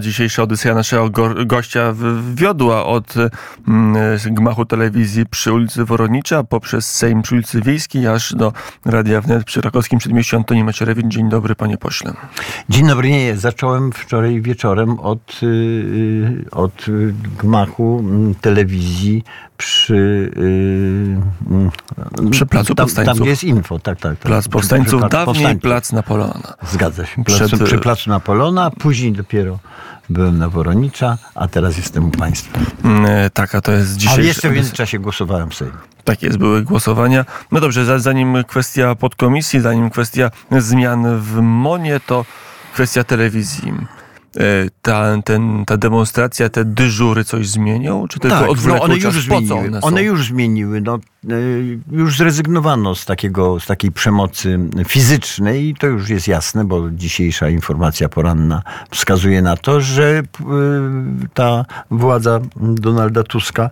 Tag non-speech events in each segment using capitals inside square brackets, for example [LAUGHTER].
Dzisiejsza audycja naszego go gościa wiodła od mm, gmachu telewizji przy ulicy Woronicza poprzez Sejm przy ulicy Wiejskiej aż do Radia Wnet przy Rakowskim Przedmieściu Antoni Macierewicz. Dzień dobry panie pośle. Dzień dobry. Nie, zacząłem wczoraj wieczorem od, yy, od gmachu mm, telewizji przy, yy, przy Placu tam, Powstańców. Tam jest info, tak, tak. tak. Plac Powstańców, dawniej Powstańców. Plac Napoleona. Zgadza się. Plac, Przed... Przy Placu Napoleona, później dopiero byłem na Woronicza, a teraz jestem u Państwa. Yy, tak, a to jest dzisiaj. Ale jeszcze w międzyczasie głosowałem w Sejmie. Tak jest, były głosowania. No dobrze, zanim kwestia podkomisji, zanim kwestia zmian w MONie, to kwestia telewizji. E, ta, ten, ta demonstracja, te dyżury coś zmienią? Czy tylko tak, odwlekło no one już czas? zmieniły. One, one, już zmieniły. No, e, już zrezygnowano z, takiego, z takiej przemocy fizycznej i to już jest jasne, bo dzisiejsza informacja poranna wskazuje na to, że e, ta władza Donalda Tuska,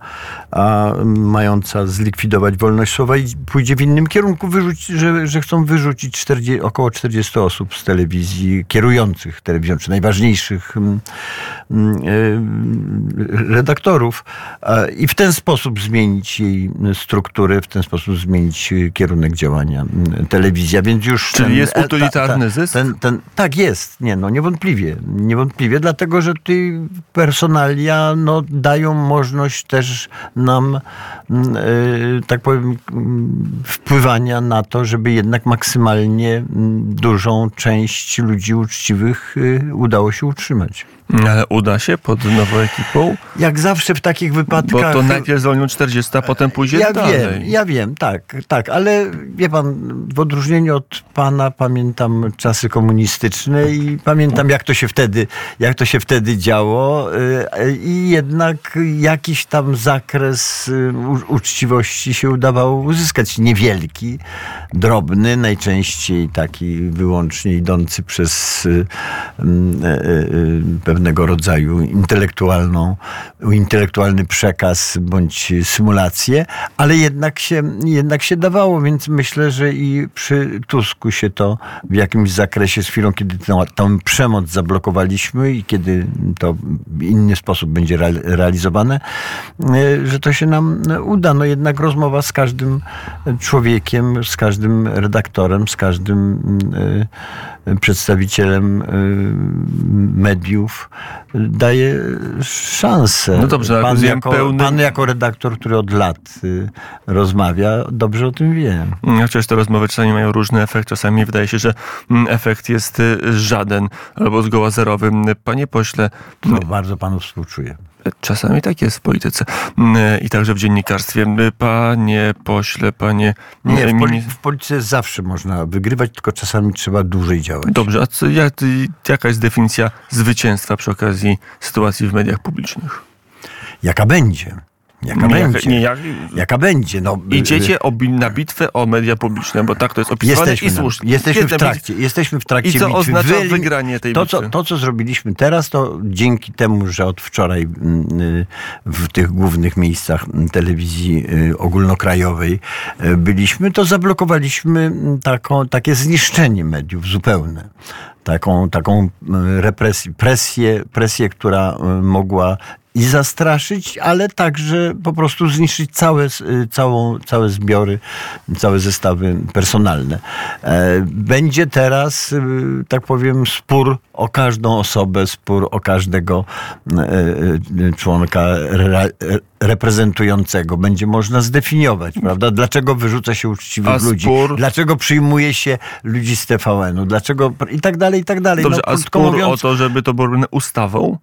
a mająca zlikwidować wolność słowa, pójdzie w innym kierunku, że, że chcą wyrzucić 40, około 40 osób z telewizji, kierujących telewizją, czy najważniejszych najlepszych mm, mm, e, redaktorów i w ten sposób zmienić jej strukturę, w ten sposób zmienić kierunek działania mm, telewizja, więc już... Czyli ten, jest utylitarny ta, ta, zysk? Ten, ten, tak jest, nie no, niewątpliwie, niewątpliwie, dlatego, że ty personalia no, dają możliwość też nam, e, tak powiem, wpływania na to, żeby jednak maksymalnie dużą część ludzi uczciwych e, udało się utrzymać. Ale uda się pod nową ekipą? Jak zawsze w takich wypadkach. Bo to najpierw zwolnią 40, a potem pójdzie ja dalej. Wiem, ja wiem, tak, tak, ale wie pan, w odróżnieniu od pana pamiętam czasy komunistyczne i pamiętam jak to się wtedy, jak to się wtedy działo y, i jednak jakiś tam zakres y, uczciwości się udawało uzyskać. Niewielki, drobny, najczęściej taki wyłącznie idący przez y, pewne pewnego rodzaju intelektualną, intelektualny przekaz bądź symulację, ale jednak się, jednak się dawało, więc myślę, że i przy Tusku się to w jakimś zakresie z chwilą, kiedy tę, tę przemoc zablokowaliśmy i kiedy to w inny sposób będzie realizowane, e, że to się nam uda. No jednak rozmowa z każdym człowiekiem, z każdym redaktorem, z każdym e, przedstawicielem mediów daje szansę. No dobrze, pan, jako, pełny... pan jako redaktor, który od lat y, rozmawia, dobrze o tym wie. Chociaż te rozmowy czasami mają różny efekt. Czasami wydaje się, że mm, efekt jest y, żaden albo zgoła zerowy. Panie pośle... No, bardzo panu współczuję. Czasami tak jest w polityce mm, i także w dziennikarstwie. Panie pośle, panie... Nie, w, poli w polityce zawsze można wygrywać, tylko czasami trzeba dłużej działać. Dobrze, a co, jak, jaka jest definicja zwycięstwa przy okazji sytuacji w mediach publicznych? Jaka będzie? Jaka nie, będzie? Nie, jak, jaka będzie? No, Idziecie o, na bitwę o media publiczne, bo tak to jest opisywane jesteśmy, i słusznie. Jesteśmy w, trakcie, jesteśmy w trakcie I co bitwy. oznacza Wy, wygranie tej to, bitwy? Co, to, co zrobiliśmy teraz, to dzięki temu, że od wczoraj mm, y, w tych głównych miejscach telewizji y, ogólnokrajowej y, byliśmy, to zablokowaliśmy mm, taką, takie zniszczenie mediów zupełne taką, taką represję, presję, presję, która mogła i zastraszyć, ale także po prostu zniszczyć całe, y, całą, całe zbiory, całe zestawy personalne. E, będzie teraz, y, tak powiem, spór o każdą osobę, spór o każdego e, członka reprezentującego. Będzie można zdefiniować, prawda? Dlaczego wyrzuca się uczciwych a ludzi? Spór... Dlaczego przyjmuje się ludzi z TVN-u? Dlaczego? I tak dalej, i tak dalej. Dobrze, no, a spór mówiąc... o to, żeby to było ustawą?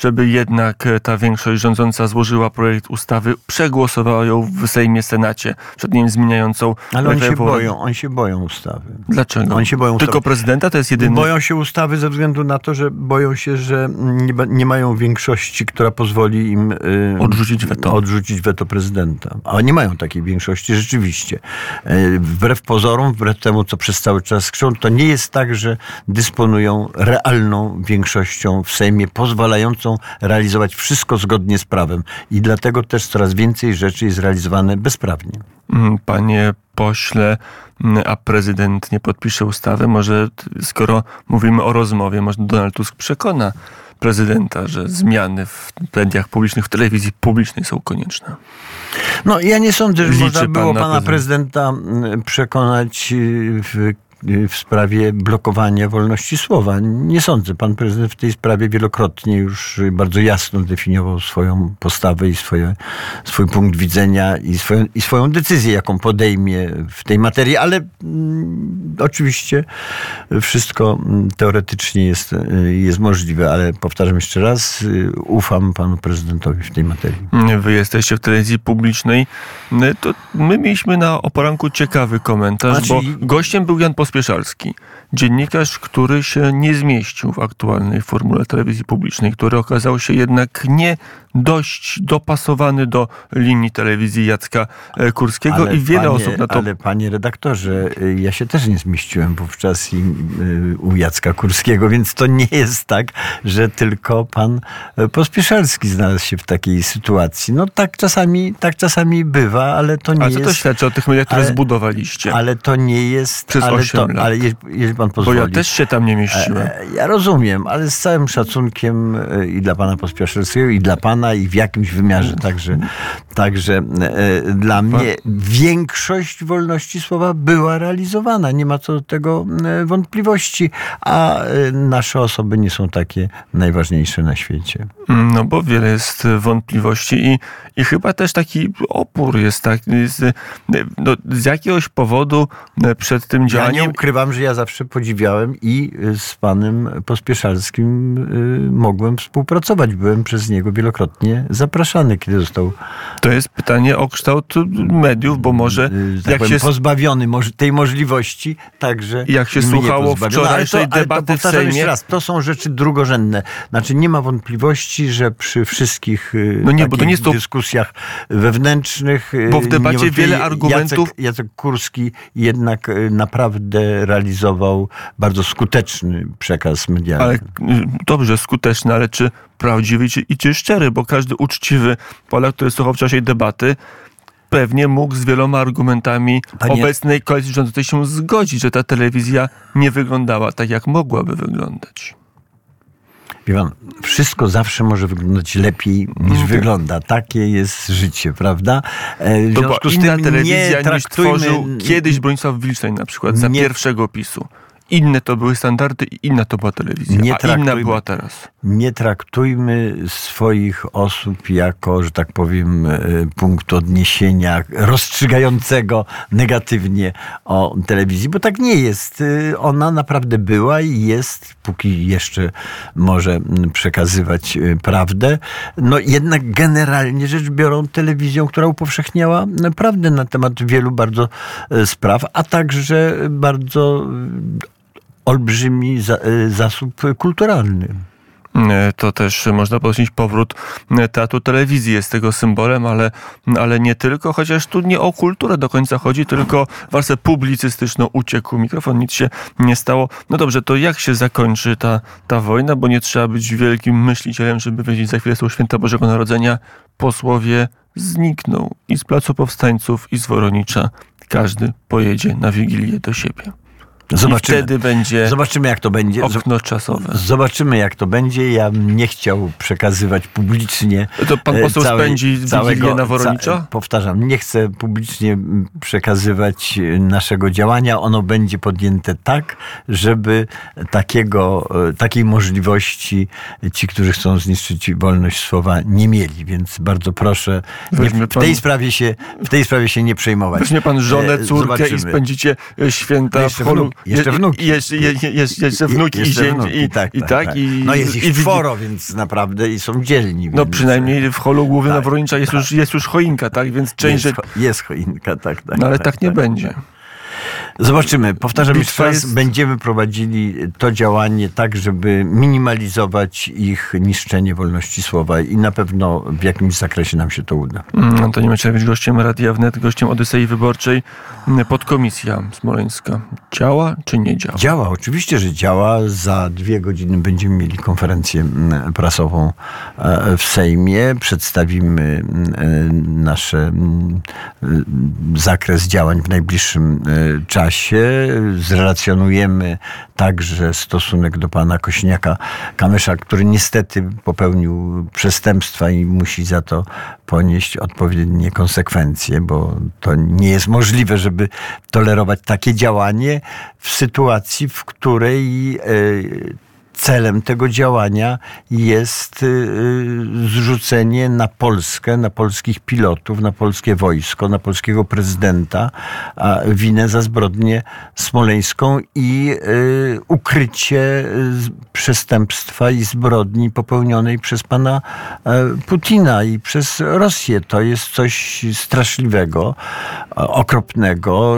Żeby jednak e, ta większość rządząca złożyła projekt ustawy, przegłosowała ją w Sejmie, Senacie, przed nim zmieniającą. Ale oni się boją, oni się boją ustawy. Dlaczego? Oni się boją Tylko ustawy. prezydenta to jest jedyny... Boją się ustawy ze względu na to, że boją się, że nie, nie mają większości, która pozwoli im yy, odrzucić weto. odrzucić weto prezydenta. A nie mają takiej większości rzeczywiście. Yy, wbrew pozorom, wbrew temu, co przez cały czas krzą, to nie jest tak, że dysponują realną większością w Sejmie pozwalającą realizować wszystko zgodnie z prawem. I dlatego też coraz więcej rzeczy jest realizowane bezprawnie. Mm, panie pośle, mm, a prezydent nie podpisze ustawy, może skoro mówimy o rozmowie, może Donald Tusk przekona prezydenta, że zmiany w mediach publicznych, w telewizji publicznej są konieczne. No ja nie sądzę, że można pan było na pana prezydent- prezydenta mm, przekonać y, w w sprawie blokowania wolności słowa. Nie sądzę. Pan prezydent w tej sprawie wielokrotnie już bardzo jasno definiował swoją postawę i swoje, swój punkt widzenia i swoją, i swoją decyzję, jaką podejmie w tej materii, ale mm, oczywiście wszystko mm, teoretycznie jest, y, jest możliwe, ale powtarzam jeszcze raz, y, ufam panu prezydentowi w tej materii. Wy jesteście w telewizji publicznej. To my mieliśmy na oporanku ciekawy komentarz, Znaczy- bo gościem był Jan Pospieszalski, dziennikarz, który się nie zmieścił w aktualnej formule telewizji publicznej, który okazał się jednak nie dość dopasowany do linii telewizji Jacka e, Kurskiego i wiele panie, osób na to Ale panie redaktorze, y, ja się też nie zmieściłem wówczas i, y, u Jacka Kurskiego, więc to nie jest tak, że tylko pan Pospieszalski znalazł się w takiej sytuacji. No tak czasami, tak czasami bywa, ale to nie Ale co jest... to świadczy o tych mediach, które ale- zbudowaliście? Ale to nie jest... Przez ale, osiem to, lat. ale pan Bo pozwoli... ja też się tam nie mieściłem. E, Ja rozumiem, ale z całym szacunkiem e, i dla pana Pospieszalskiego, i dla pana, i w jakimś wymiarze także, także e, dla mnie większość wolności słowa była realizowana. Nie ma co do tego e, wątpliwości, a e, nasze osoby nie są takie najważniejsze na świecie. No bo wiele jest wątpliwości i, i chyba też taki opór jest tak. Jest, no, z jakiegoś powodu przed tym Ja działaniem. nie ukrywam, że ja zawsze podziwiałem i z panem Pospieszalskim y, mogłem współpracować. Byłem przez niego wielokrotnie zapraszany, kiedy został To jest pytanie o kształt mediów, bo może y, tak jak powiem, się, pozbawiony tej możliwości, także Jak się słuchało pozbawiono. wczorajszej ale debaty to w Sejmie- raz, to są rzeczy drugorzędne. Znaczy nie ma wątpliwości, że przy wszystkich y, No nie, bo to nie jest to- dyskusjach wewnętrznych y, Bo w debacie wiele argumentów- Jacek, Jacek Kurski jednak y, naprawdę realizował bardzo skuteczny przekaz medialny. ale y, dobrze, skuteczny, ale czy prawdziwy i czy, szczery, bo każdy uczciwy Polak, który słuchał wczorajszej debaty, pewnie mógł z wieloma argumentami Panie- obecnej koalicji rządzącej się zgodzić, że ta telewizja nie wyglądała tak, jak mogłaby wyglądać. Wie pan, wszystko zawsze może wyglądać lepiej niż tak. wygląda. Takie jest życie, prawda? E, W To związku z inna tym telewizja nie niż traktujmy... tworzył kiedyś Bronisław Wilczeń na przykład za Nie- pierwszego PiSu. Inne to były standardy i inna to była telewizja, Nie a inna była teraz. Nie traktujmy swoich osób jako, że tak powiem, e, punktu odniesienia rozstrzygającego negatywnie o telewizji, bo tak nie jest. E, Ona naprawdę była i jest, póki jeszcze może przekazywać e, prawdę. No jednak generalnie rzecz biorą telewizją, która upowszechniała prawdę na temat wielu bardzo spraw, a także bardzo olbrzymi za, e, zasób kulturalny. E, To też można podkreślić powrót e, teatru telewizji jest tego symbolem, ale, ale nie tylko, chociaż tu nie o kulturę do końca chodzi, tylko warstwę publicystyczną uciekł mikrofon, nic się nie stało. No dobrze, to jak się zakończy ta, ta wojna, bo nie trzeba być wielkim myślicielem, żeby wiedzieć, za chwilę są święta Bożego Narodzenia. Posłowie znikną i z Placu Powstańców, i z Woronicza. Każdy pojedzie na Wigilię do siebie. I Zobaczymy. wtedy będzie Zobaczymy, jak to będzie. Okno czasowe. Zobaczymy, jak to będzie. Ja bym nie chciał przekazywać publicznie. To pan e, poseł spędzi Wigilię na Woronicza? ca- powtarzam, nie chcę publicznie przekazywać e, naszego działania. Ono będzie podjęte tak, żeby takiego, e, takiej możliwości ci, którzy chcą zniszczyć wolność słowa, nie mieli. Więc bardzo proszę, nie, w, tej sprawie się, w tej sprawie się nie przejmować. Weźmie pan żonę, córkę i zobaczymy. spędzicie e, święta No w holu. Jeszcze je- wnuki. Jeszcze, je, je, jeszcze, jeszcze wnuki Je- i jeszcze zięć. wnuki, I, tak, i tak, tak. tak. I, no jest ich i, czworo, więc naprawdę i są dzielni. No więc, przynajmniej w holu głównym Tak, Woronicza jest, już, jest już choinka, tak? Więc część... jest, że- jest choinka, tak, tak. No ale tak nie będzie. Zobaczymy. Powtarzam jeszcze raz, jest- będziemy prowadzili to działanie tak, żeby minimalizować ich niszczenie wolności słowa i na pewno w jakimś zakresie nam się to uda. Mm, Antoni Macierewicz, gościem Radia Wnet, gościem Odysei Wyborczej. Mm, Podkomisja smoleńska. Działa czy nie działa? Działa, oczywiście, że działa. Za dwie godziny będziemy mieli konferencję mm, prasową e, w Sejmie. Przedstawimy e, nasz zakres działań w najbliższym czasie. Zrelacjonujemy także stosunek do pana Kośniaka Kamysza, który niestety popełnił przestępstwa i musi za to ponieść odpowiednie konsekwencje, bo to nie jest możliwe, żeby tolerować takie działanie w sytuacji, w której celem tego działania jest y, y, zrzucenie na Polskę, na polskich pilotów, na polskie wojsko, na polskiego prezydenta winę za zbrodnię smoleńską i y, ukrycie przestępstwa i zbrodni popełnionej przez pana e, Putina i przez Rosję. To jest coś straszliwego, okropnego.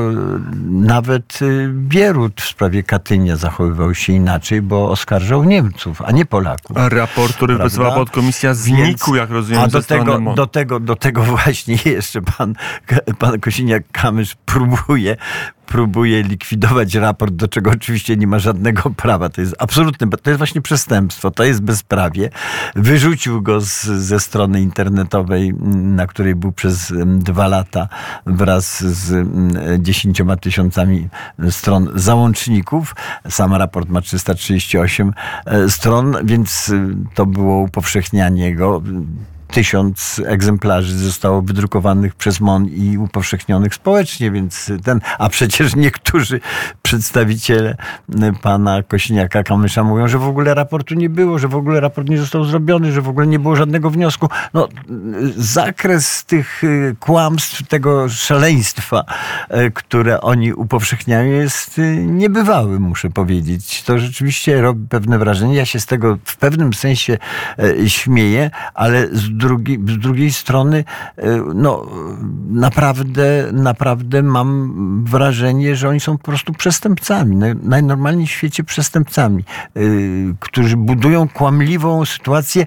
Nawet Bierut w sprawie Katynia zachowywał się inaczej, bo oskarżał oskarżał Niemców, a nie Polaków. A raport, który wycofała podkomisja znikł, jak rozumiem, A do tego, do, tego, do [LAUGHS] tego właśnie jeszcze pan, pan Kosiniak-Kamysz próbuje próbuje likwidować raport, do czego oczywiście nie ma żadnego prawa. To jest absolutne, to jest właśnie przestępstwo, to jest bezprawie. Wyrzucił go z, ze strony internetowej, na której był przez dwa lata wraz z dziesięcioma tysiącami stron załączników. Sam raport ma 338 e, stron, więc e, to było upowszechnianie go tysiąc egzemplarzy zostało wydrukowanych przez MON i upowszechnionych społecznie, więc ten, a przecież niektórzy przedstawiciele pana Kośniaka Kamysza mówią, że w ogóle raportu nie było, że w ogóle raport nie został zrobiony, że w ogóle nie było żadnego wniosku. No, zakres tych y, kłamstw, tego szaleństwa, y, które oni upowszechniają jest y, niebywały, muszę powiedzieć. To rzeczywiście robi pewne wrażenie. Ja się z tego w pewnym sensie śmieję, ale z drugi, z drugiej strony, e, no, naprawdę, naprawdę mam wrażenie, że oni są po prostu przestępcami, najnormalniej w świecie przestępcami, e, którzy budują kłamliwą sytuację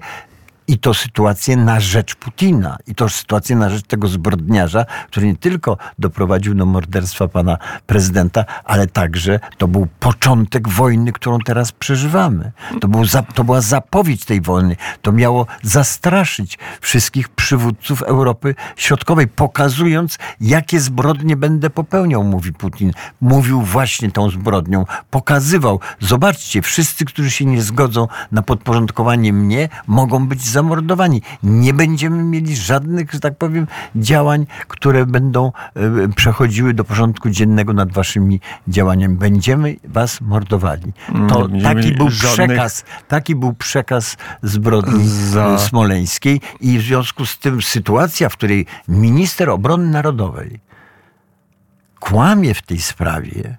i to sytuację na rzecz Putina. I to sytuację na rzecz tego zbrodniarza, który nie tylko doprowadził do morderstwa pana prezydenta, ale także to był początek wojny, którą teraz przeżywamy. To, był za, to była zapowiedź tej wojny. To miało zastraszyć wszystkich przywódców Europy Środkowej, pokazując, jakie zbrodnie będę popełniał, mówi Putin. Mówił właśnie tą zbrodnią. Pokazywał. Zobaczcie, wszyscy, którzy się nie zgodzą na podporządkowanie mnie, mogą być zamordowani. Nie będziemy mieli żadnych, że tak powiem, działań, które będą e, przechodziły do porządku dziennego nad waszymi działaniami. Będziemy was mordowali. To taki był żadnych... przekaz, taki był przekaz zbrodni Za... smoleńskiej i w związku z tym sytuacja, w której minister obrony narodowej kłamie w tej sprawie,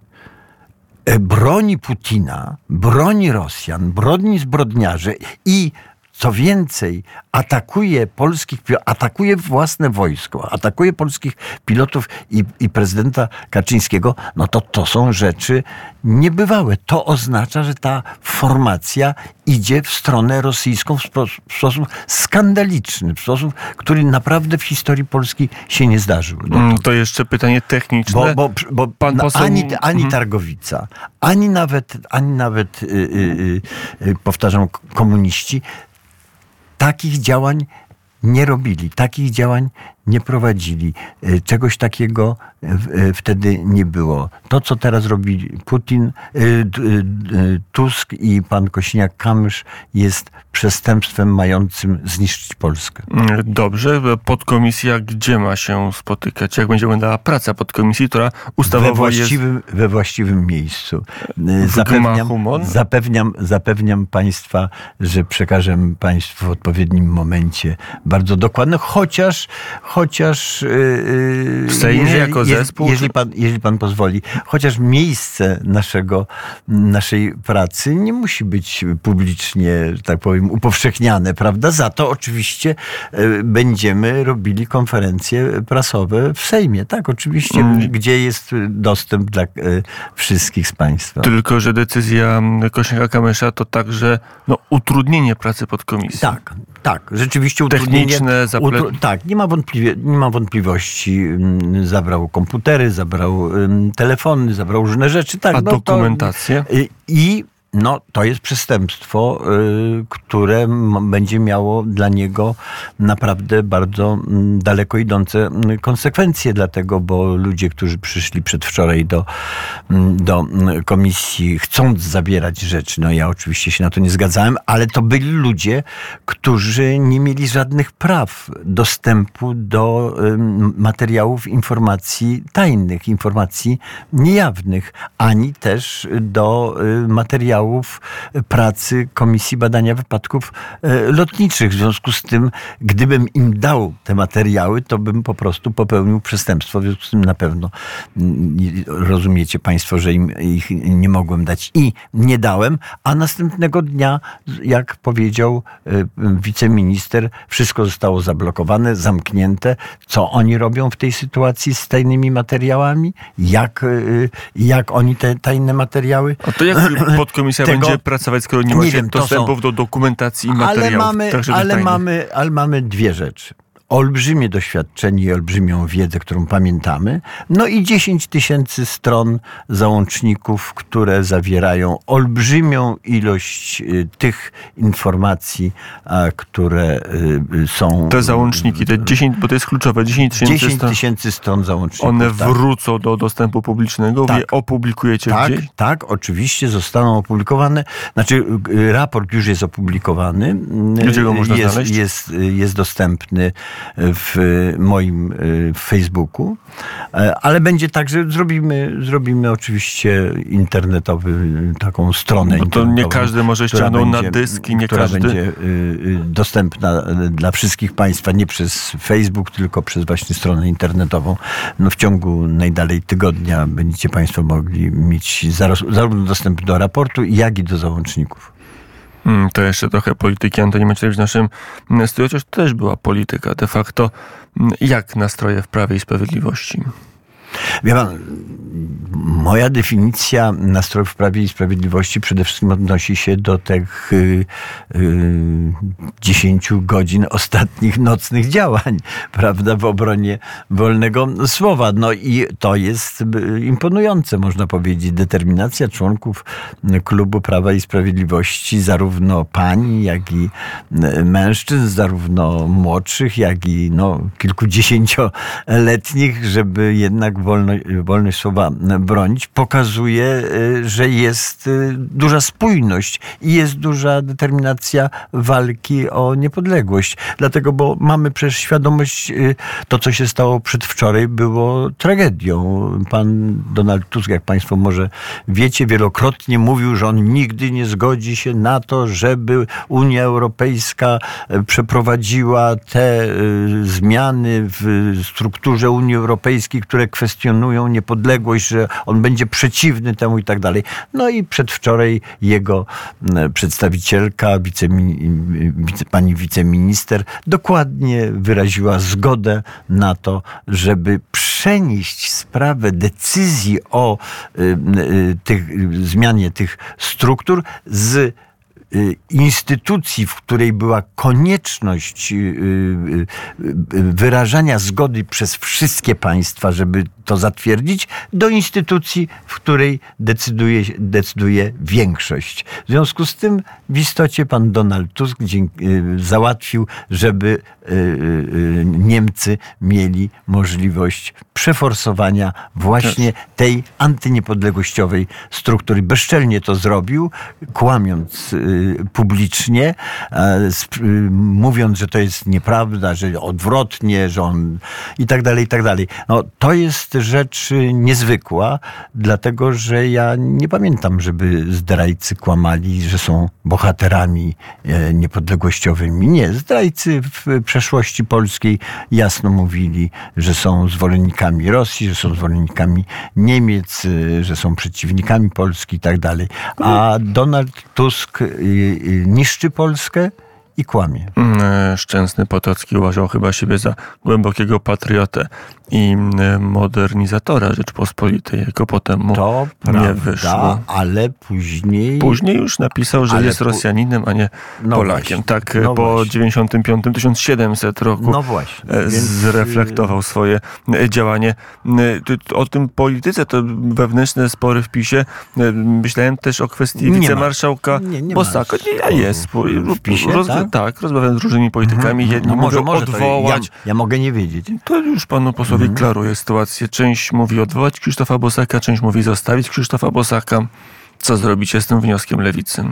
e, broni Putina, broni Rosjan, broni zbrodniarzy i co więcej, atakuje polskich, atakuje własne wojsko, atakuje polskich pilotów i, i prezydenta Kaczyńskiego, no to to są rzeczy niebywałe. To oznacza, że ta formacja idzie w stronę rosyjską w, spo, w sposób skandaliczny, w sposób, który naprawdę w historii Polski się nie zdarzył. No to jeszcze pytanie techniczne. Bo, bo, bo Pan poseł... ani, ani mhm. Targowica, ani nawet, ani nawet yy, yy, yy, powtarzam, komuniści takich działań nie robili, takich działań nie prowadzili. E, czegoś takiego e, e, wtedy nie było. To, co teraz robi Putin, Tusk i pan Kośniak-Kamysz jest przestępstwem mającym zniszczyć Polskę. Dobrze. Podkomisja gdzie ma się spotykać? Jak będzie wyglądała praca podkomisji, która ustawowo we właściwym, jest... We właściwym miejscu. Zapewniam, zapewniam, zapewniam państwa, że przekażę państwu w odpowiednim momencie bardzo dokładne, chociaż chociaż yy, Sejmie jeżeli, jako zespół? Jeżeli pan, jeżeli pan pozwoli, chociaż miejsce naszego, naszej pracy nie musi być publicznie, tak powiem, upowszechniane, prawda? Za to oczywiście yy, będziemy robili konferencje prasowe w Sejmie, tak? Oczywiście, mm. gdzie jest dostęp dla yy, wszystkich z państwa. Tylko, że decyzja Kośniaka-Kamysza to także no, utrudnienie pracy podkomisji. Tak, tak. Rzeczywiście utrudnienie. Techniczne, utru... Tak, nie ma wątpliwości nie ma wątpliwości. Mm, zabrał komputery, zabrał telefony, zabrał różne rzeczy. Tak, A no dokumentację? To, I no, to jest przestępstwo, y, które będzie miało dla niego naprawdę bardzo daleko idące konsekwencje, dlatego, bo ludzie, którzy przyszli przedwczoraj do, do komisji, chcąc zabierać rzeczy, no ja oczywiście się na to nie zgadzałem, ale to byli ludzie, którzy nie mieli żadnych praw dostępu do materiałów informacji tajnych, informacji niejawnych, ani też do y, materiałów pracy Komisji Badania Wypadków y, Lotniczych. W związku z tym, gdybym im dał te materiały, to bym po prostu popełnił przestępstwo. W związku z tym na pewno mm, rozumiecie Państwo, że im ich nie mogłem dać i nie dałem, a następnego dnia, jak powiedział y, wiceminister, wszystko zostało zablokowane, zamknięte. Co oni robią w tej sytuacji z tajnymi materiałami? Jak, y, jak oni te tajne materiały A to jak podkomisja [CLEARS THROAT] Tego- będzie pracować, skoro nie Nie macie wiem, dostępów są- do dokumentacji i ale materiałów? mamy, także tych ale, mamy, ale mamy dwie rzeczy. Olbrzymie doświadczenie i olbrzymią wiedzę, którą pamiętamy. No i 10 tysięcy stron załączników, które zawierają olbrzymią ilość y, tych informacji, a, które y, są. Te załączniki, te 10, bo to jest kluczowe, 10 tysięcy 10 stron, tysięcy stron załączników. one tak. wrócą do dostępu publicznego, Tak. wy opublikujecie Tak, gdzieś? tak, oczywiście zostaną opublikowane. Znaczy, y, raport już jest opublikowany. Gdzie go można jest, znaleźć? Jest, jest dostępny w moim y, Facebooku, E, ale będzie tak, że zrobimy, zrobimy oczywiście internetowy, y, taką stronę Bo to nie każdy może która ściągnął na będzie- dysk i nie która każdy- będzie dostępna dla wszystkich Państwa, nie przez Facebook, tylko przez właśnie stronę internetową. No w ciągu najdalej tygodnia będziecie Państwo mogli mieć zarówno dostęp do raportu, jak i do załączników. Mm, To jeszcze trochę polityki. Antoni Macierewicz w naszym studiu, chociaż też była polityka. De facto, mm, jak nastroje w Prawie i Sprawiedliwości? Wie pan, moja definicja nastrojów Prawie i Sprawiedliwości przede wszystkim odnosi się do tych y, y, 10 godzin ostatnich nocnych działań, [LAUGHS] prawda, w obronie wolnego słowa. No i to jest y, imponujące, można powiedzieć, determinacja członków klubu Prawa i Sprawiedliwości, zarówno pani, jak i y, mężczyzn, zarówno młodszych, jak i no, kilkudziesięcioletnich, żeby jednak wolno, wolność słowa bronić, pokazuje, y, że jest y, duża spójność i jest duża determinacja walki o niepodległość. Dlatego, bo mamy przecież świadomość, y, to co się stało przedwczoraj było tragedią. Pan Donald Tusk, jak Państwo może wiecie, wielokrotnie mówił, że on nigdy nie zgodzi się na to, żeby Unia Europejska przeprowadziła te zmiany w strukturze Unii Europejskiej, które kwestionują niepodległość, że on będzie przeciwny temu i tak dalej. No i przedwczoraj jego przedstawicielka, wicemi, wice, pani wiceminister, dokładnie wyraziła zgodę na to, żeby przenieść sprawę decyzji o y, y, tych, y, zmianie tych struktur z instytucji, w której była konieczność y, y, y, wyrażania zgody przez wszystkie państwa, żeby to zatwierdzić, do instytucji, w której decyduje, decyduje większość. W związku z tym w istocie pan Donald Tusk y, załatwił, żeby y, y, Niemcy mieli możliwość przeforsowania właśnie tej antyniepodległościowej struktury. Bezczelnie to zrobił, kłamiąc y, publicznie, e, y, mówiąc, że to jest nieprawda, że odwrotnie, że on i tak dalej, i tak dalej. No, to jest rzecz y, niezwykła, dlatego że ja nie pamiętam, żeby zdrajcy kłamali, że są bohaterami e, niepodległościowymi. Nie, zdrajcy w przeszłości polskiej jasno mówili, że są zwolennikami Rosji, że są zwolennikami Niemiec, y, że są przeciwnikami Polski i tak dalej. A Donald Tusk y, y, niszczy Polskę i kłamie. Mm, Szczęsny Potocki uważał chyba siebie za głębokiego patriotę i mm, modernizatora Rzeczpospolitej, jako potem mu To nie prawda, wyszło. ale później... Później już napisał, że Ale jest Rosjaninem, a nie No Polakiem. właśnie, Tak no po właśnie. 95 1700 roku No właśnie. e, więc, zreflektował swoje e, działanie. E, O tym polityce, to wewnętrzne spory w PiSie. E, Myślałem też o kwestii Nie ma. wicemarszałka Nie, nie Bosaka. Nie, jest. w PiSie, Roz, tak? Tak, rozmawiałem z różnymi politykami. Jedni no może, może odwołać. ja, ja mogę nie wiedzieć. To już panu posłowi Mhm. klaruje sytuację. Część mówi odwołać Krzysztofa Bosaka, część mówi zostawić Krzysztofa Bosaka. Co zrobicie z tym wnioskiem lewicy?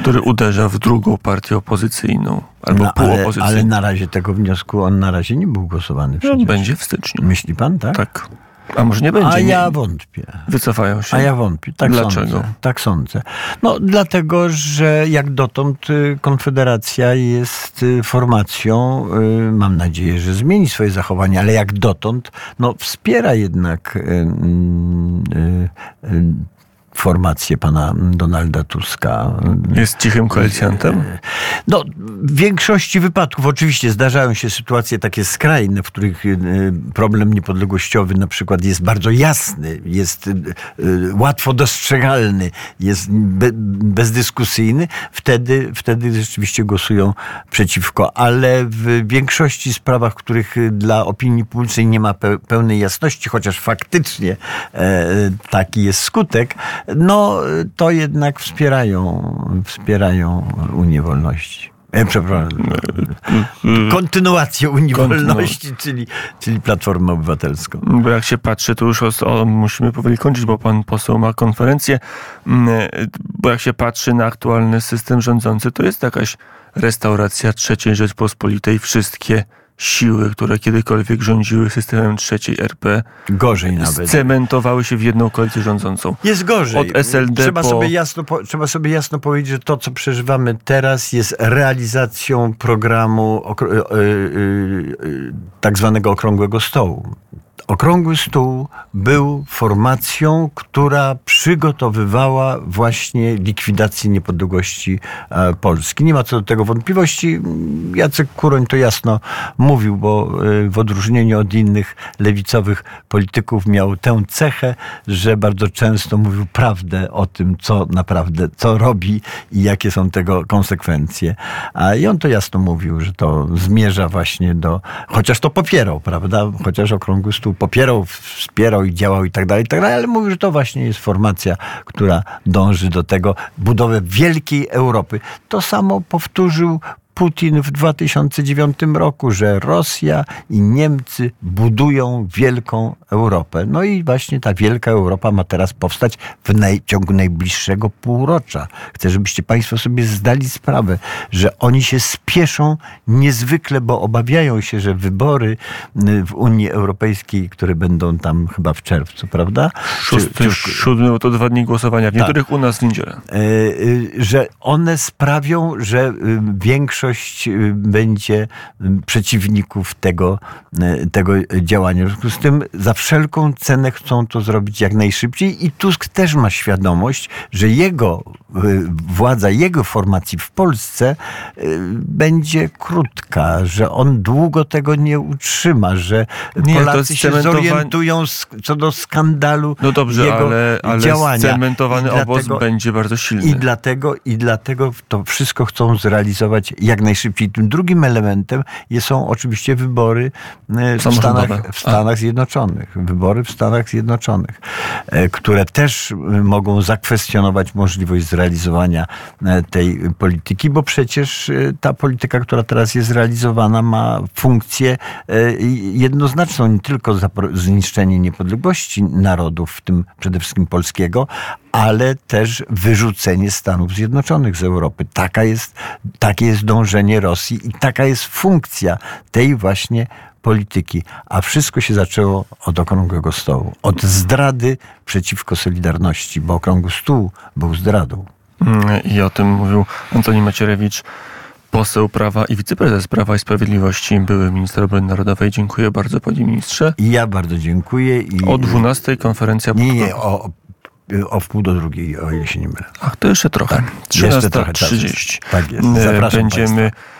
Który uderza w drugą partię opozycyjną albo No, ale, półopozycyjną. ale na razie tego wniosku, on na razie nie był głosowany No, przecież. będzie w styczniu. Myśli pan, tak? Tak. A może nie będzie? A nie, ja wątpię. Wycofają się. A ja wątpię. Tak Dlaczego? Sądzę. Tak sądzę. No dlatego, że jak dotąd y, Konfederacja jest y, formacją, y, mam nadzieję, że zmieni swoje zachowanie, ale jak dotąd, no wspiera jednak formację pana Donalda Tuska. Jest cichym koalicjantem? No, w większości wypadków oczywiście zdarzają się sytuacje takie skrajne, w których y, problem niepodległościowy na przykład jest bardzo jasny, jest y, łatwo dostrzegalny, jest be, bezdyskusyjny. Wtedy, wtedy rzeczywiście głosują przeciwko. Ale w większości sprawach, w których y, dla opinii publicznej nie ma pe, pełnej jasności, chociaż faktycznie e, taki jest skutek, no to jednak wspierają, wspierają Unię Wolności. E, przepraszam. Kontynuację Unii Wolności, czyli, czyli Platformę Obywatelską. Bo jak się patrzy, to już o, musimy powoli kończyć, bo pan poseł ma konferencję. Mm, Bo jak się patrzy na aktualny system rządzący, to jest jakaś restauracja trzeciej Rzeczpospolitej. Wszystkie siły, które kiedykolwiek rządziły systemem trzeciej RP, Gorzej nawet. cementowały się w jedną koalicję rządzącą. Jest gorzej. Od SLD trzeba, po- sobie jasno, po- trzeba sobie jasno powiedzieć, że to, co przeżywamy teraz, jest realizacją programu y, y, y, tak zwanego Okrągłego Stołu. Okrągły Stół był formacją, która przygotowywała właśnie likwidację niepodległości e, Polski. Nie ma co do tego wątpliwości. Jacek Kuroń to jasno mówił, bo e, w odróżnieniu od innych lewicowych polityków miał tę cechę, że bardzo często mówił prawdę o tym, co naprawdę, co robi i jakie są tego konsekwencje. I on to jasno mówił, że to zmierza właśnie do, chociaż to popierał, prawda? Chociaż Okrągły Stół popierał, wspierał i działał i tak dalej, i tak dalej, ale mówił, że to właśnie jest formacja, która dąży do tego, budowy wielkiej Europy. To samo powtórzył Putin w 2009 roku, że Rosja i Niemcy budują wielką Europę. No i właśnie ta wielka Europa ma teraz powstać w naj, ciągu najbliższego półrocza. Chcę, żebyście Państwo sobie zdali sprawę, że oni się spieszą niezwykle, bo obawiają się, że wybory y, w Unii Europejskiej, które będą tam chyba w czerwcu, prawda? Szósty, czy- siódmy, to dwa dni głosowania. W Tak. niektórych u nas w niedzielę. e, y, że one sprawią, że y, większość y, będzie y, przeciwników tego, y, tego działania. W związku z tym za wszelką cenę chcą to zrobić jak najszybciej i Tusk też ma świadomość, że jego władza, jego formacji w Polsce będzie krótka, że on długo tego nie utrzyma, że Nie, Polacy się zorientują co do skandalu No dobrze, jego ale, ale działania. cementowany I obóz dlatego- będzie bardzo silny. i dlatego, I dlatego to wszystko chcą zrealizować jak najszybciej. Tym drugim elementem jest- są oczywiście wybory e, w. Stanach, w Stanach Zjednoczonych. Wybory w Stanach Zjednoczonych, e, które też e, mogą zakwestionować możliwość zrealizowania tej polityki, bo przecież ta polityka, która teraz jest realizowana, ma funkcję jednoznaczną, nie tylko zniszczenie niepodległości narodów, w tym przede wszystkim polskiego, ale też wyrzucenie Stanów Zjednoczonych z Europy. Taka jest, takie jest dążenie Rosji i taka jest funkcja tej właśnie polityki. A wszystko się zaczęło od Okrągłego Stołu. Od zdrady przeciwko Solidarności, bo Okrągły Stół był zdradą. Mm, I o tym mówił Antoni Macierewicz, poseł Prawa i wiceprezes Prawa i Sprawiedliwości, były minister obrony narodowej. Dziękuję bardzo, panie ministrze. I ja bardzo dziękuję. I O 12 konferencja Nie, nie, o, o wpół do drugiej, o ile się nie mylę. Ach, to jeszcze trochę. Tak, jeszcze trochę czasu 13.30. jest. Tak jest. Zapraszam Będziemy państwa.